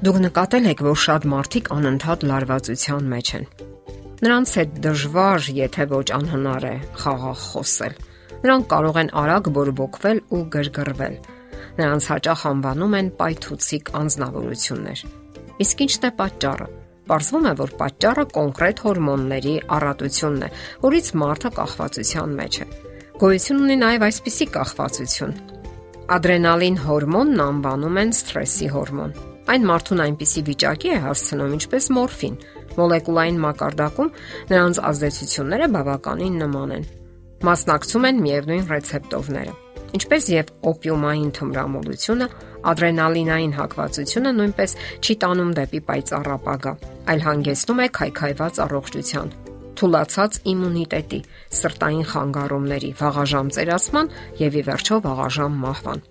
Դուք նկատել եք, որ շատ մարդիկ անընդհատ լարվածության մեջ են։ Նրանց հետ դժվար, եթե ոչ անհնար է խաղաղ խոսել։ Նրանք կարող են արագ բորբոքվել ու գրգռվել։ Նրանց հաճախ անվանում են պայթուցիկ անznավորություններ։ Իսկ ի՞նչն է պատճառը։ Պարզվում է, որ պատճառը կոնկրետ հորմոնների առատությունն է, որից մարդը կախվածության մեջ է։ Գոյություն ունի նաև այսպիսի կախվածություն։ Ադրենալին հորմոնն անվանում են սթրեսի հորմոն Այն մարդուն այնպիսի վիճակի է հասցնում, ինչպես մորֆին։ Մոլեկուլային մակարդակում նրանց ազդեցությունները բավականին նման են։ Մասնակցում են միևնույն ռեցեպտորները։ Ինչպես եւ օպիումային թմրամոլությունը, ադրենալինային հակվածությունը նույնպես չի տանում դեպի պայծառ ապագա, այլ հանգեցնում է քայքայված առողջության, թուլացած իմունիտետի, սրտային խանգարումների, վաղաժամ ծերացման եւ ի վերջո վաղաժամ մահվան։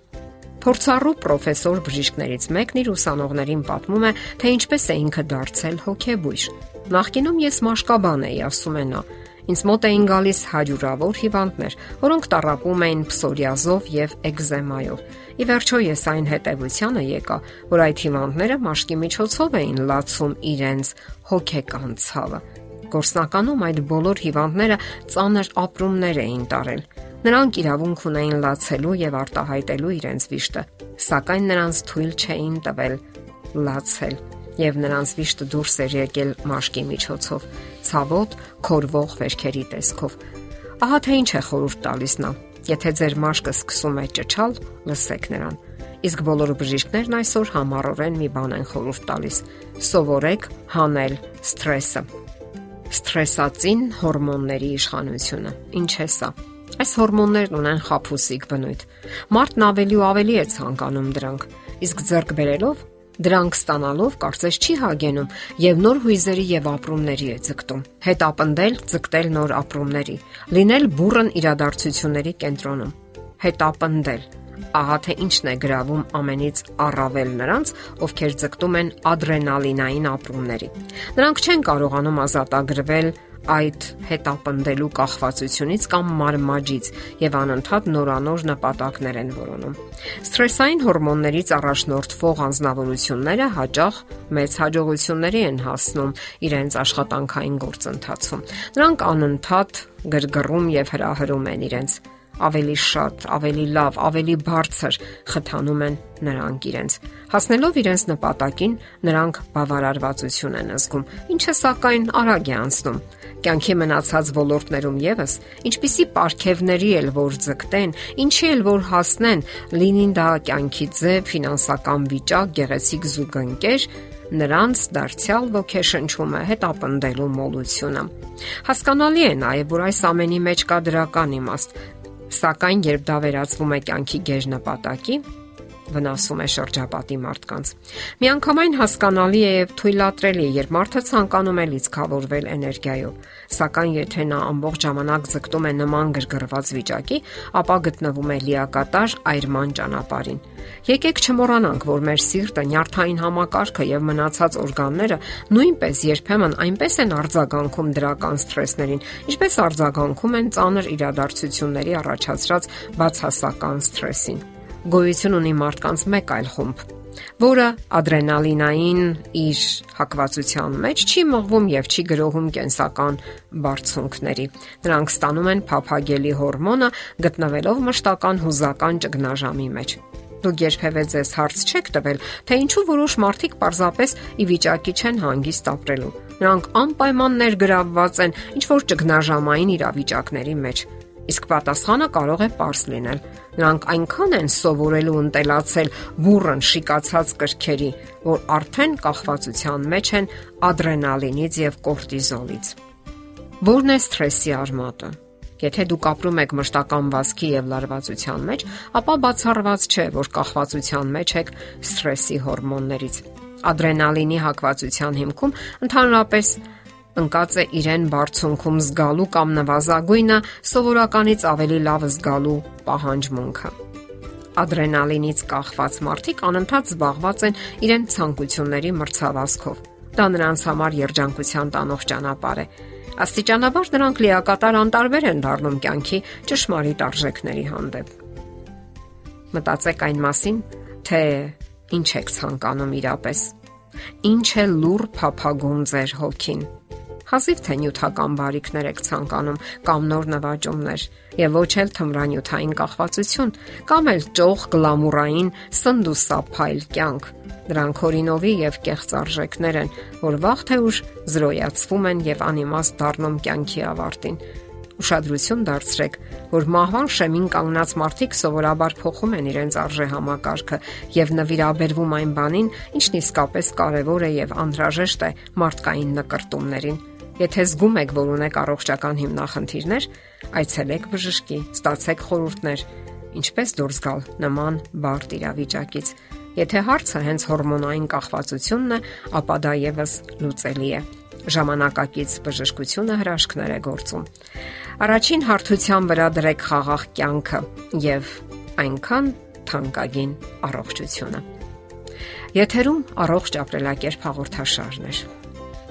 Փորձառու պրոֆեսոր բժիշկներից մեկն իր ուսանողներին պատմում է, թե ինչպես է ինքը դարձել հոգեբույժ։ Նախկինում ես մաշկաբան էի, ասում է նա։ Ինձ մոտ էին գալիս հարյուրավոր հիվանդներ, որոնք տարապում էին փսորիազով եւ էկզեմայով։ Ի վերջո ես այն հետևությանը եկա, որ այդ հիվանդները մաշկի միջոցով էին լացում իրենց հոգեկան ցավը։ Գործնականում այդ բոլոր հիվանդները ծանր ապրումներ էին տարել Նրանք իրավունք ունեին լացելու եւ արտահայտելու իրենց վիշտը, սակայն նրանց թույլ չէին տվել լացել եւ նրանց վիշտը դուրս էր եկել մաշկի միջոցով, ցավոտ, քորվող վերքերի տեսքով։ Ահա թե ինչ է խորհուրդ տալիս նա. Եթե ձեր մաշկը սկսում է ճճալ, լսեք նրան։ Իսկ բոլոր բժիշկներն այսօր համառորեն մի բան են խորհուրդ տալիս. սովորեք հանել սթրեսը։ Սթրեսածին հորմոնների իշխանությունը։ Ինչ է սա։ Այս հորմոններն ունեն խափուսիկ բնույթ։ Մարդն ավելի ու ավելի է ցանկանում դրանք, իսկ ձեռք բերելով դրանք ստանալով կարծես չի հագենում եւ նոր հույզերի եւ ապրումների է ձգտում։ Հետապնդել, ձգտել նոր ապրումների, լինել բուրըն իրադարձությունների կենտրոնում։ Հետապնդել ահա թե ինչն է գրավում ամենից առավել նրանց, ովքեր ձգտում են ադրենալինային ապրումների։ Նրանք չեն կարողանում ազատագրվել այդ հետապնդելու կախվածությունից կամ մարմաջից եւ անընդհատ նորանոր նպատակներ են որոնում։ Սթրեսային հորմոններից առաջնորդվող անznավորությունները հաճախ մեծ հաջողությունների են հասնում իրենց աշխատանքային գործընթացում։ Նրանք անընդհատ գրգռում եւ հրահրում են իրենց ավելի շատ, ավելի լավ, ավելի բարձր խթանում են նրանք իրենց։ Հասնելով իրենց նպատակին, նրանք բավարարվածություն են զգում, ինչը սակայն արագ է անցնում կյանքի մնացած ոլորտներում եւս, ինչպիսի ապարքևների էլ որ ձգտեն, ինչի էլ որ հասնեն, լինին դա կյանքի ձև, ֆինանսական վիճակ, գեղեցիկ զուգընկեր, նրանց դարձյալ ոգեշնչում է հետապնդելու մոլությունը։ Հասկանալի է նաև, որ այս ամենի մեջ կա դրական իմաստ, սակայն երբ դա վերածվում է կյանքի գեժ նպատակի, վնասում է շրջապատի մարդկանց։ Միանգամայն հասկանալի է եւ թույլատրելի, երբ մարդը ցանկանում է լիցքավորվել էներգիայով, սակայն եթե նա ամբողջ ժամանակ ձգտում է նման գրգռված վիճակի, ապա գտնվում է լիակատար այրման ճանապարհին։ Եկեք չմոռանանք, որ մեր սիրտը, նյարդային համակարգը եւ մնացած օրգանները նույնպես երբեմն այնպես են արձագանքում դրական սթրեսներին, ինչպես արձագանքում են ծանր իրադարձությունների առաջացրած բացասական սթրեսին գոյություն ունի մարդկանց մեկ այլ խումբ, որը ադրենալինային իր հակվածության մեջ չի մղվում եւ չի գրոհում կենսական բարձունքների։ Նրանք ստանում են փափագելի հորմոնը գտնվելով մշտական հուզական ճգնաժամի մեջ։ Դուք երբևէ ձեզ հարց չեք տվել, թե ինչու որոշ մարդիկ պարզապես ի վիճակի չեն հանգիստ ապրելու։ Նրանք անպայման ներգրավված են ինչ որ ճգնաժամային իրավիճակների մեջ Իսկ պատասխանը կարող է པարս լինել։ Նրանք այնքան են սովորել ու ընտելացել բուրըն շիկացած կրքերի, որ արդեն կախվածության մեջ են ադրենալինից եւ կորտիզոլից։ Որն է սթրեսի արմատը։ Եթե դուք ապրում եք մշտական վազքի եւ լարվածության մեջ, ապա բացառված չէ, որ կախվածության մեջ եք սթրեսի հորմոններից։ Ադրենալինի հակվածության հիմքում ընդհանրապես ընկած է իրեն բարձունքում զգալու կամ նվազագույնը սովորականից ավելի լավ զգալու պահանջմունքը։ Ադրենալինից կախված մարդիկ անընդհատ զբաղված են իրեն ցանկությունների մրցավազքով։ Դա նրանց համար երջանկության տանող ճանապարհ է։ Աստիճանաբար նրանք լիակատար անտարբեր են դառնում կյանքի ճշմարիտ արժեքների հանդեպ։ Մտածեք այն մասին, թե ինչ եք ցանկանում իրապես Ինչ է լուր փափագում ձեր հոգին։ Հազիվ թե նյութական բարիքներ եք ցանկանում կամ նոր նվաճումներ, եւ ոչ էլ թմրանյութային կախվածություն, կամ էլ ճոխ գլամուրային սնդուսափայլ կյանք։ Դրանք օրինովի եւ կեղծ արժեքներ են, որ վաղ թե ուշ զրոյացվում են եւ անիմաստ դառնում կյանքի ավարտին ուշադրություն դարձրեք, որ մահվան շեմին կանգնած մարդիկ սովորաբար փոխում են իրենց արժե համակարգը եւ նվիրաբերվում այն բանին, ինչն իսկապես կարեւոր է եւ անհրաժեշտ է մարդկային նկարտումներին։ Եթե զգում եք, որ ունեք առողջական հիմնախնդիրներ, այցելեք բժշկի, ստացեք խորհուրդներ, ինչպես դուրս գալ նման բարդ իրավիճակից։ Եթե հարցը հենց հորմոնային կախվածությունն է, ապա դա եւս լուծելի է ժամանակակից բժշկությունը հրաշքներ է գործում։ Առաջին հարթության վրա դրեք խաղաղ կյանքը եւ այնքան թանկագին առողջությունը։ Եթերում առողջ ապրելակերպ հաղորդաշարն է։